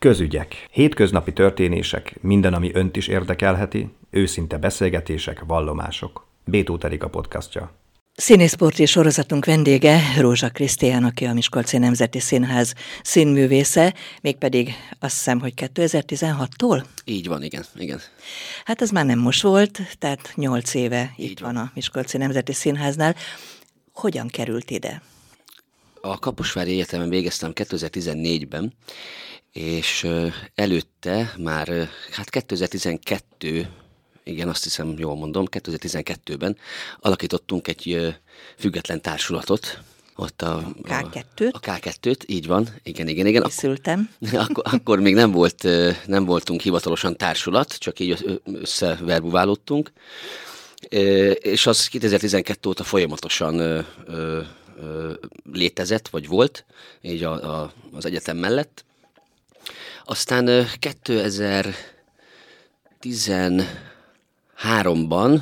Közügyek. Hétköznapi történések, minden, ami önt is érdekelheti, őszinte beszélgetések, vallomások. Bétó a podcastja. Színészporti sorozatunk vendége Rózsa Krisztián, aki a Miskolci Nemzeti Színház színművésze, mégpedig azt hiszem, hogy 2016-tól? Így van, igen, igen. Hát ez már nem most volt, tehát nyolc éve Így itt van. van a Miskolci Nemzeti Színháznál. Hogyan került ide? A Kaposvári Egyetemen végeztem 2014-ben, és előtte már, hát 2012 igen, azt hiszem, jól mondom, 2012-ben alakítottunk egy független társulatot, ott a, K2-t. A, a K2-t, így van, igen, igen, igen. Készültem. Akkor, akkor még nem, volt, nem voltunk hivatalosan társulat, csak így összeverbuválódtunk, és az 2012 óta folyamatosan létezett, vagy volt, így a, a, az egyetem mellett. Aztán 2013-ban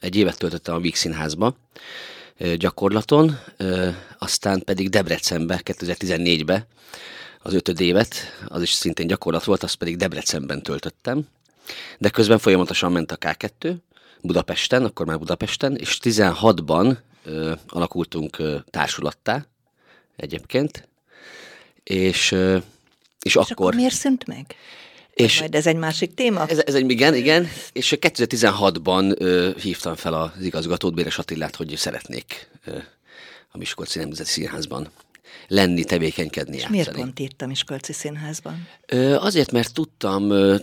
egy évet töltöttem a Víg Színházba gyakorlaton, aztán pedig Debrecenbe 2014-be az ötöd évet, az is szintén gyakorlat volt, azt pedig Debrecenben töltöttem. De közben folyamatosan ment a K2 Budapesten, akkor már Budapesten, és 16-ban ö, alakultunk ö, társulattá egyébként, és, ö, és, és akkor... akkor miért szűnt meg? És Majd ez egy másik téma? Ez, ez egy, igen, igen, és 2016-ban ö, hívtam fel az igazgatót, Béres Attillát, hogy szeretnék ö, a Miskolci Nemzeti Színházban lenni, tevékenykedni, És játszani. miért pont itt a Miskolci Színházban? Ö, azért, mert tudtam, ö,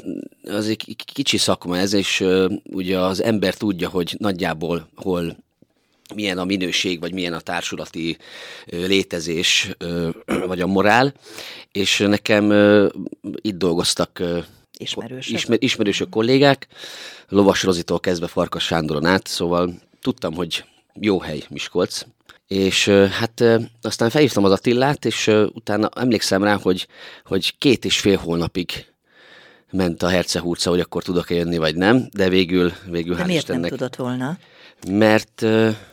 az egy kicsi szakma ez, és ö, ugye az ember tudja, hogy nagyjából hol milyen a minőség, vagy milyen a társulati létezés, vagy a morál, és nekem itt dolgoztak ismerősök, ismer, ismerősök kollégák, Lovas Rozitól kezdve Farkas Sándoron át, szóval tudtam, hogy jó hely Miskolc, és hát aztán felhívtam az Attillát, és utána emlékszem rá, hogy, hogy két és fél hónapig ment a hercehúrca, hogy akkor tudok-e jönni, vagy nem, de végül, végül de miért Istennek, nem tudott volna? Mert...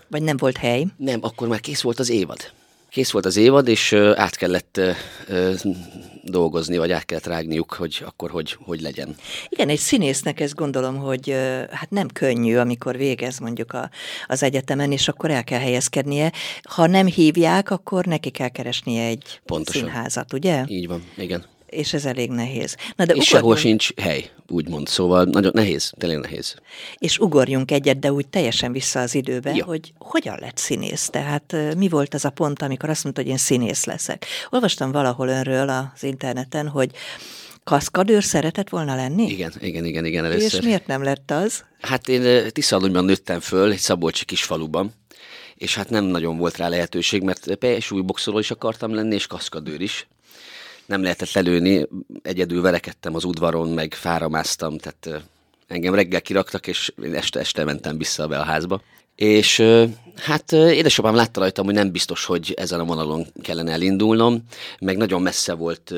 Vagy nem volt hely? Nem, akkor már kész volt az évad. Kész volt az évad, és át kellett dolgozni, vagy át kellett rágniuk, hogy akkor hogy, hogy legyen. Igen, egy színésznek ez gondolom, hogy hát nem könnyű, amikor végez mondjuk a, az egyetemen, és akkor el kell helyezkednie. Ha nem hívják, akkor neki kell keresnie egy Pontosan. színházat, ugye? Így van, igen és ez elég nehéz. Na de és ugorjunk... sehol sincs hely, úgymond, szóval nagyon nehéz, tényleg nehéz. És ugorjunk egyet, de úgy teljesen vissza az időbe, ja. hogy hogyan lett színész? Tehát mi volt az a pont, amikor azt mondta, hogy én színész leszek? Olvastam valahol önről az interneten, hogy kaszkadőr szeretett volna lenni? Igen, igen, igen, igen, először. És miért nem lett az? Hát én Tiszalonyban nőttem föl, egy Szabolcsi kisfaluban, és hát nem nagyon volt rá lehetőség, mert súlyboxoló is akartam lenni, és kaszkadőr is nem lehetett lelőni, egyedül verekedtem az udvaron, meg fáramáztam, tehát engem reggel kiraktak, és én este-este mentem vissza be a házba. És hát édesapám látta rajtam, hogy nem biztos, hogy ezen a vonalon kellene elindulnom, meg nagyon messze volt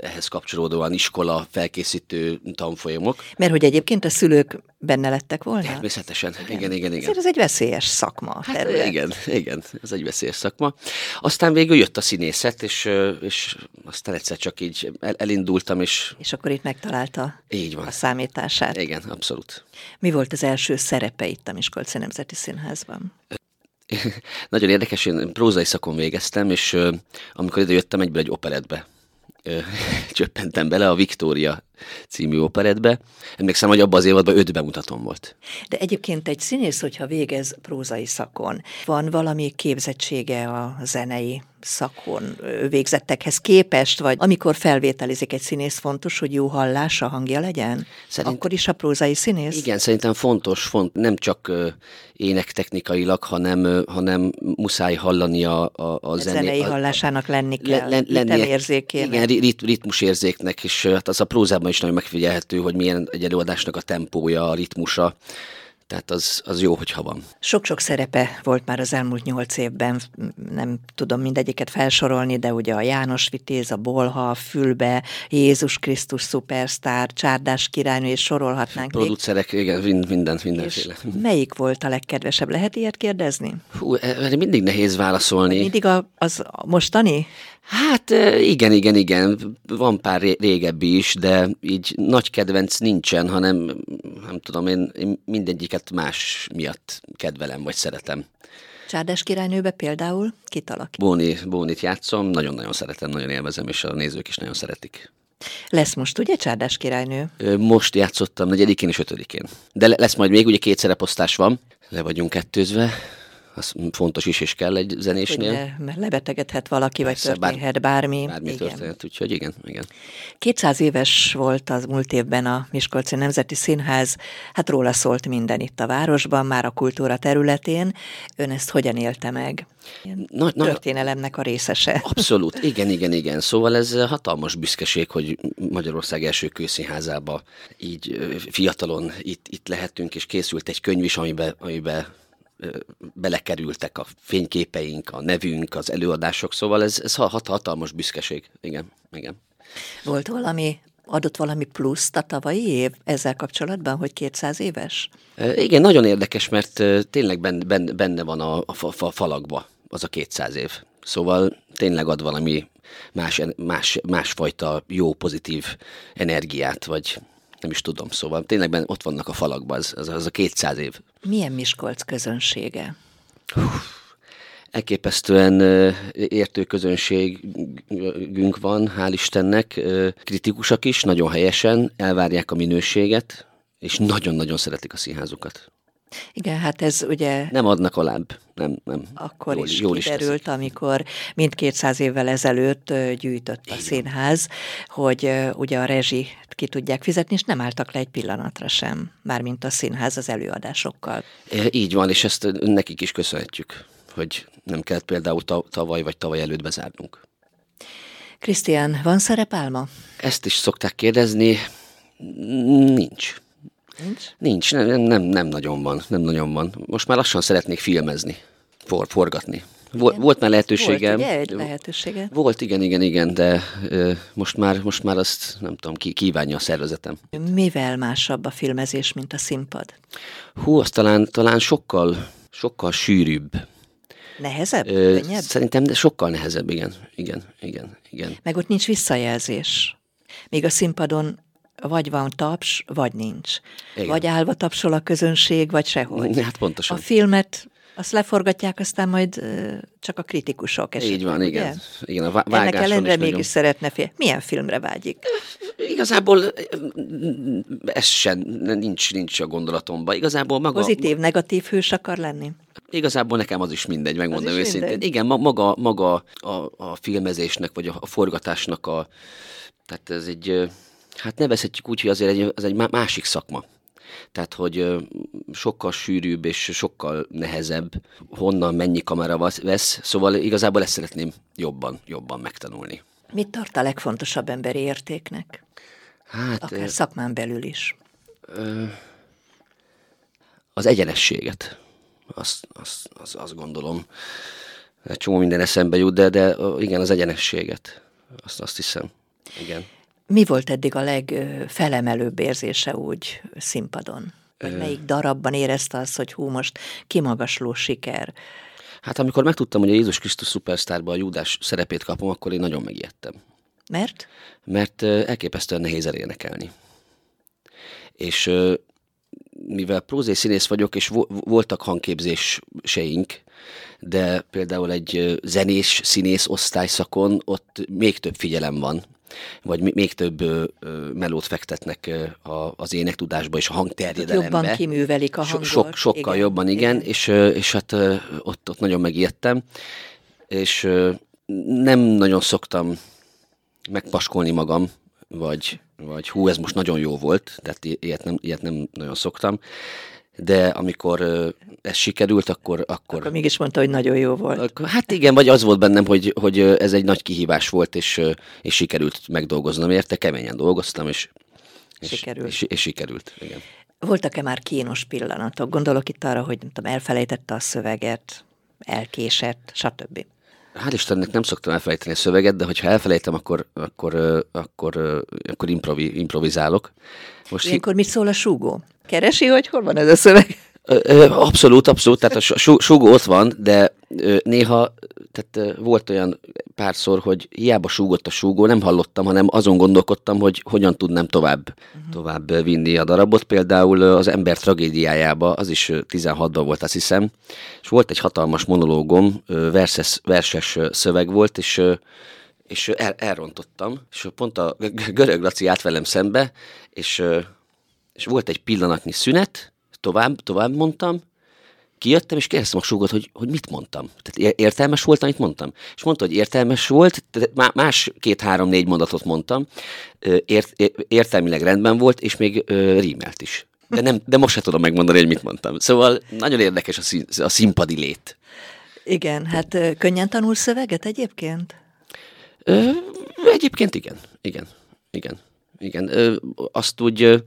ehhez kapcsolódóan iskola, felkészítő tanfolyamok. Mert hogy egyébként a szülők benne lettek volna? Természetesen, igen, igen, igen. igen. Ez egy veszélyes szakma. Hát, igen, igen, ez egy veszélyes szakma. Aztán végül jött a színészet, és, és aztán egyszer csak így elindultam, és... És akkor itt megtalálta így van. a számítását. Igen, abszolút. Mi volt az első szerepe itt a Miskolci Nemzeti Színházban? Nagyon érdekes, én prózai szakon végeztem, és amikor ide jöttem, egyből egy operetbe csöppentem bele a Victoria című operetbe. Emlékszem, hogy abban az évadban öt bemutatom volt. De egyébként egy színész, hogyha végez prózai szakon, van valami képzettsége a zenei szakon végzettekhez képest, vagy amikor felvételizik egy színész, fontos, hogy jó hallása, hangja legyen? Szerint, Akkor is a prózai színész? Igen, szerintem fontos, font, nem csak énektechnikailag, hanem, hanem muszáj hallani a, a, a, zené, zenei a, hallásának lenni kell, le, lennie, érzékének. Igen, rit, ritmusérzéknek, és hát az a prózában is nagyon megfigyelhető, hogy milyen egy előadásnak a tempója, a ritmusa, tehát az, az jó, hogyha van. Sok-sok szerepe volt már az elmúlt nyolc évben, nem tudom mindegyiket felsorolni, de ugye a János Vitéz, a Bolha, a Fülbe, Jézus Krisztus szupersztár, Csárdás királynő, és sorolhatnánk Producerek, még. igen, mindent, mindenféle. És melyik volt a legkedvesebb? Lehet ilyet kérdezni? Hú, erre mindig nehéz válaszolni. Mindig a, az a mostani? Hát igen, igen, igen. Van pár régebbi is, de így nagy kedvenc nincsen, hanem nem tudom, én, én mindegyiket más miatt kedvelem, vagy szeretem. Csárdás királynőbe például kit alakít? Bóni, Bónit játszom, nagyon-nagyon szeretem, nagyon élvezem, és a nézők is nagyon szeretik. Lesz most, ugye, Csárdás királynő? Most játszottam negyedikén és ötödikén. De lesz majd még, ugye két szereposztás van, le vagyunk kettőzve, az fontos is, és kell egy zenésnél. Ugye, mert lebetegedhet valaki, Persze, vagy történhet bár, bármi. Bármi igen. történhet, úgyhogy igen, igen. 200 éves volt az múlt évben a Miskolci Nemzeti Színház, hát róla szólt minden itt a városban, már a kultúra területén. Ön ezt hogyan élte meg? na, na, történelemnek a részese. Abszolút, igen, igen, igen. Szóval ez hatalmas büszkeség, hogy Magyarország első kőszínházába így fiatalon itt, itt lehetünk, és készült egy könyv is, amiben, amiben belekerültek a fényképeink, a nevünk, az előadások, szóval ez, ez hat, hatalmas büszkeség. Igen, igen. Volt valami, adott valami pluszt a tavalyi év ezzel kapcsolatban, hogy 200 éves? Igen, nagyon érdekes, mert tényleg benne, benne van a, a, a falakba az a 200 év. Szóval tényleg ad valami más, más, másfajta jó, pozitív energiát, vagy nem is tudom, szóval tényleg benne, ott vannak a falakban, az, az, az a 200 év. Milyen Miskolc közönsége? elképesztően értő közönségünk van, hál' Istennek, kritikusak is, nagyon helyesen, elvárják a minőséget, és nagyon-nagyon szeretik a színházukat. Igen, hát ez ugye... Nem adnak alább, nem, nem. Akkor jól, is jól kiderült, is amikor mint 200 évvel ezelőtt gyűjtött a színház, hogy ugye a rezsi ki tudják fizetni, és nem álltak le egy pillanatra sem, mármint a színház az előadásokkal. Így van, és ezt nekik is köszönhetjük, hogy nem kellett például tavaly vagy tavaly előtt bezárnunk. Krisztián, van szerepálma? Ezt is szokták kérdezni. Nincs. Nincs? Nincs, nem, nem, nem nagyon van, nem nagyon van. Most már lassan szeretnék filmezni, for, forgatni. Volt, volt már lehetőségem. Volt, ugye, egy lehetősége? Volt, igen, igen, igen, de ö, most, már, most már azt nem tudom, ki kívánja a szervezetem. Mivel másabb a filmezés, mint a színpad? Hú, az talán, talán sokkal, sokkal sűrűbb. Nehezebb? Ö, könnyebb? Szerintem de sokkal nehezebb, igen, igen, igen, igen. Meg ott nincs visszajelzés. Még a színpadon vagy van taps, vagy nincs. Igen. Vagy állva tapsol a közönség, vagy sehogy. Hát pontosan. A filmet azt leforgatják, aztán majd csak a kritikusok esetleg, Így van, ugye? igen. igen a Ennek ellenére mégis nagyon... szeretne fél. Milyen filmre vágyik? Igazából ez sem, nincs, nincs a gondolatomban. Igazából maga... Pozitív, negatív hős akar lenni? Igazából nekem az is mindegy, megmondom az őszintén. Mindegy. Igen, maga, maga a, a filmezésnek, vagy a, a forgatásnak a... Tehát ez egy hát nevezhetjük úgy, hogy azért egy, az egy másik szakma. Tehát, hogy sokkal sűrűbb és sokkal nehezebb, honnan mennyi kamera vesz, szóval igazából ezt szeretném jobban, jobban megtanulni. Mit tart a legfontosabb emberi értéknek? Hát, Akár szakmán belül is. Az egyenességet. Azt, azt, azt, azt gondolom. Csomó minden eszembe jut, de, de igen, az egyenességet. Azt, azt hiszem. Igen. Mi volt eddig a legfelemelőbb érzése úgy színpadon? Vagy melyik darabban érezte azt, hogy hú, most kimagasló siker? Hát amikor megtudtam, hogy a Jézus Krisztus szupersztárban a Júdás szerepét kapom, akkor én nagyon megijedtem. Mert? Mert elképesztően nehéz elénekelni. És mivel prózai színész vagyok, és voltak hangképzéseink, de például egy zenés színész osztályszakon ott még több figyelem van, vagy még több melót fektetnek az énektudásba és a hangterjedelembe. Jobban kiművelik a hangot. So, sok, sokkal igen, jobban, igen, igen. És, és hát ott, ott nagyon megijedtem, és nem nagyon szoktam megpaskolni magam, vagy, vagy hú, ez most nagyon jó volt, tehát ilyet nem, ilyet nem nagyon szoktam, de amikor ez sikerült, akkor... Akkor, akkor mégis mondta, hogy nagyon jó volt. Hát igen, vagy az volt bennem, hogy, hogy ez egy nagy kihívás volt, és, és sikerült megdolgoznom érte, keményen dolgoztam, és, és, sikerült. és, és sikerült. Igen. Voltak-e már kínos pillanatok? Gondolok itt arra, hogy nem tudom, elfelejtette a szöveget, elkésett, stb. Hál' Istennek nem szoktam elfelejteni a szöveget, de hogyha elfelejtem, akkor, akkor, akkor, akkor improvi, improvizálok. Most Ilyenkor mit szól a súgó? Keresi, hogy hol van ez a szöveg? Abszolút, abszolút, tehát a súgó ott van, de néha tehát volt olyan párszor, hogy hiába súgott a súgó, nem hallottam, hanem azon gondolkodtam, hogy hogyan tudnám tovább, uh-huh. tovább vinni a darabot. Például az ember tragédiájába, az is 16-ban volt, azt hiszem, és volt egy hatalmas monológom, verses, verses szöveg volt, és és el, elrontottam, és pont a görög Laci állt velem szembe, és, és volt egy pillanatnyi szünet, tovább, tovább mondtam, kijöttem, és kérdeztem a súgot, hogy, hogy mit mondtam. Tehát értelmes volt, amit mondtam. És mondta, hogy értelmes volt, tehát más két-három-négy mondatot mondtam, ért, értelmileg rendben volt, és még rímelt is. De, nem, de most se tudom megmondani, hogy mit mondtam. Szóval nagyon érdekes a, szín, a színpadi lét. Igen, hát könnyen tanul szöveget egyébként? Ö, egyébként igen, igen, igen, igen. Ö, azt úgy,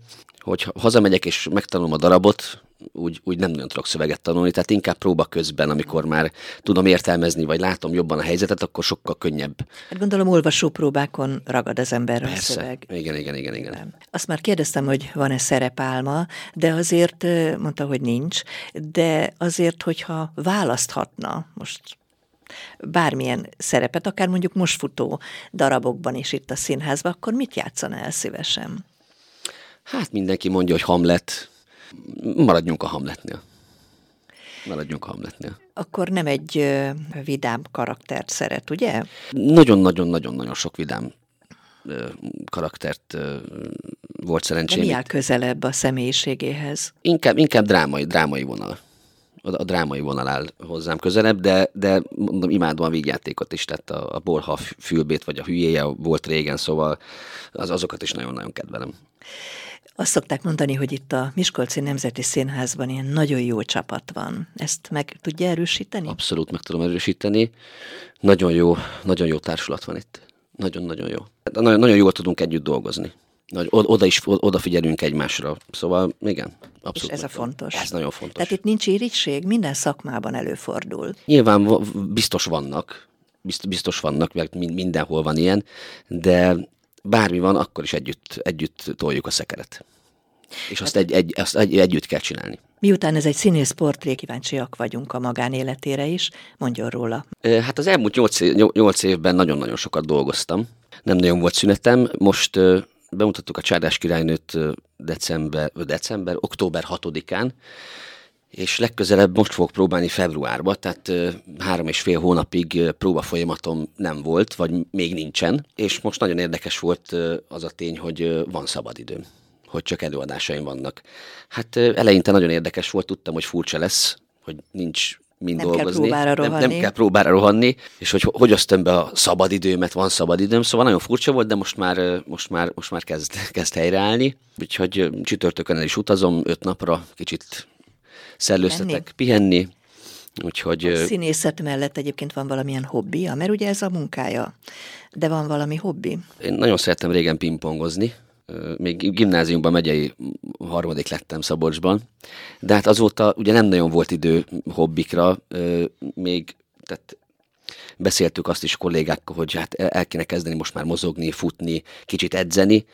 hogy hazamegyek és megtanulom a darabot, úgy, úgy nem nagyon tudok szöveget tanulni, tehát inkább próba közben, amikor már tudom értelmezni, vagy látom jobban a helyzetet, akkor sokkal könnyebb. Hát gondolom olvasó próbákon ragad az ember a szöveg. Igen, igen, igen, igen. Nem. Azt már kérdeztem, hogy van-e szerepálma, de azért mondta, hogy nincs, de azért, hogyha választhatna, most bármilyen szerepet, akár mondjuk most futó darabokban is itt a színházban, akkor mit játszana el szívesen? Hát mindenki mondja, hogy Hamlet. Maradjunk a Hamletnél. Maradjunk a Hamletnél. Akkor nem egy ö, vidám karaktert szeret, ugye? Nagyon-nagyon-nagyon-nagyon sok vidám ö, karaktert ö, volt szerencsém. De mi áll közelebb a személyiségéhez? Inkább, inkább drámai, drámai vonal a, a drámai vonal áll hozzám közelebb, de, de mondom, imádom a vígjátékot is, tehát a, a Borha fülbét, vagy a hülyéje volt régen, szóval az, azokat is nagyon-nagyon kedvelem. Azt szokták mondani, hogy itt a Miskolci Nemzeti Színházban ilyen nagyon jó csapat van. Ezt meg tudja erősíteni? Abszolút meg tudom erősíteni. Nagyon jó, nagyon jó társulat van itt. Nagyon-nagyon jó. Nagyon, nagyon jól tudunk együtt dolgozni. Nagy, oda is odafigyelünk egymásra. Szóval igen, abszolút. És ez a fontos. Ez nagyon fontos. Tehát itt nincs irítség, minden szakmában előfordul. Nyilván biztos vannak, biztos vannak, mert mindenhol van ilyen, de bármi van, akkor is együtt, együtt toljuk a szekeret. És azt, egy, egy, azt egy, együtt kell csinálni. Miután ez egy színész portré, kíváncsiak vagyunk a magánéletére is, mondjon róla. Hát az elmúlt nyolc, nyolc évben nagyon-nagyon sokat dolgoztam. Nem nagyon volt szünetem. Most bemutattuk a Csárdás királynőt december, december, október 6-án, és legközelebb most fogok próbálni februárba, tehát három és fél hónapig próba folyamatom nem volt, vagy még nincsen, és most nagyon érdekes volt az a tény, hogy van szabadidőm hogy csak előadásaim vannak. Hát eleinte nagyon érdekes volt, tudtam, hogy furcsa lesz, hogy nincs mind nem dolgozni. Kell nem, nem kell próbára rohanni, és hogy hogy osztom be a szabadidőmet, van szabadidőm, szóval nagyon furcsa volt, de most már, most már, most már kezd, kezd helyreállni. Úgyhogy csütörtökön el is utazom öt napra, kicsit szellőztetek, pihenni. Úgyhogy... A színészet mellett egyébként van valamilyen hobbija, mert ugye ez a munkája, de van valami hobbi? Én nagyon szerettem régen pingpongozni, még gimnáziumban megyei harmadik lettem Szabolcsban, de hát azóta ugye nem nagyon volt idő hobbikra, még tehát beszéltük azt is kollégákkal, hogy hát el kéne kezdeni most már mozogni, futni, kicsit edzeni,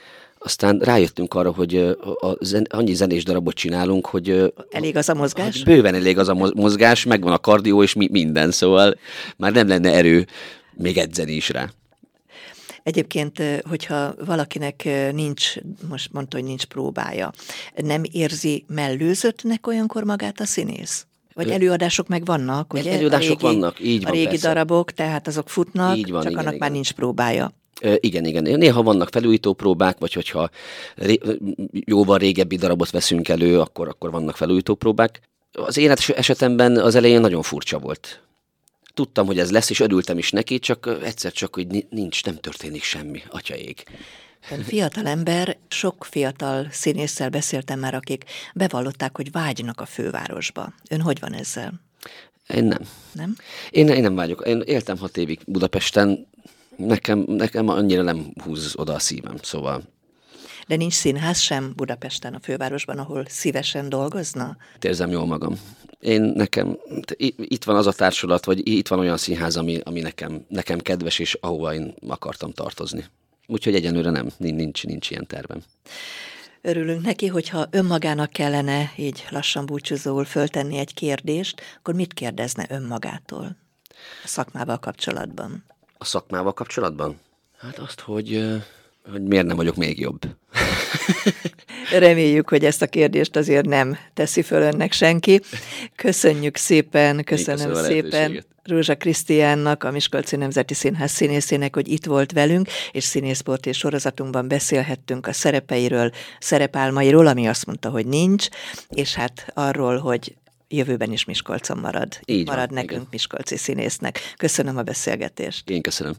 aztán rájöttünk arra, hogy a zen, annyi zenés darabot csinálunk, hogy... Elég az a mozgás? Hogy bőven elég az a mozgás, megvan a kardió és mi, minden, szóval már nem lenne erő még edzeni is rá. Egyébként, hogyha valakinek nincs, most mondta, hogy nincs próbája, nem érzi mellőzöttnek olyankor magát a színész? Vagy előadások meg vannak, ugye? Előadások a régi, vannak, így van, A régi persze. darabok, tehát azok futnak, így van, csak igen, annak igen. már nincs próbája. Igen, igen. Néha vannak felújító próbák, vagy hogyha ré, jóval régebbi darabot veszünk elő, akkor, akkor vannak felújító próbák. Az én esetemben az elején nagyon furcsa volt tudtam, hogy ez lesz, és örültem is neki, csak egyszer csak, hogy nincs, nem történik semmi, atyaég. Fiatal ember, sok fiatal színésszel beszéltem már, akik bevallották, hogy vágynak a fővárosba. Ön hogy van ezzel? Én nem. Nem? Én, én nem vágyok. Én éltem hat évig Budapesten, nekem, nekem annyira nem húz oda a szívem, szóval de nincs színház sem Budapesten, a fővárosban, ahol szívesen dolgozna? Érzem jól magam. Én nekem, itt van az a társulat, vagy itt van olyan színház, ami, ami nekem, nekem kedves, és ahova én akartam tartozni. Úgyhogy egyenlőre nem, nincs, nincs ilyen tervem. Örülünk neki, hogyha önmagának kellene így lassan búcsúzóul föltenni egy kérdést, akkor mit kérdezne önmagától a szakmával kapcsolatban? A szakmával kapcsolatban? Hát azt, hogy, hogy miért nem vagyok még jobb. Reméljük, hogy ezt a kérdést azért nem teszi föl önnek senki. Köszönjük szépen, köszönöm, köszönöm szépen Rózsa Krisztiánnak, a Miskolci Nemzeti Színház színészének, hogy itt volt velünk, és színészport és sorozatunkban beszélhettünk a szerepeiről, szerepálmairól, ami azt mondta, hogy nincs, és hát arról, hogy jövőben is Miskolcon marad. Így marad van, nekünk igen. Miskolci színésznek. Köszönöm a beszélgetést. Én köszönöm.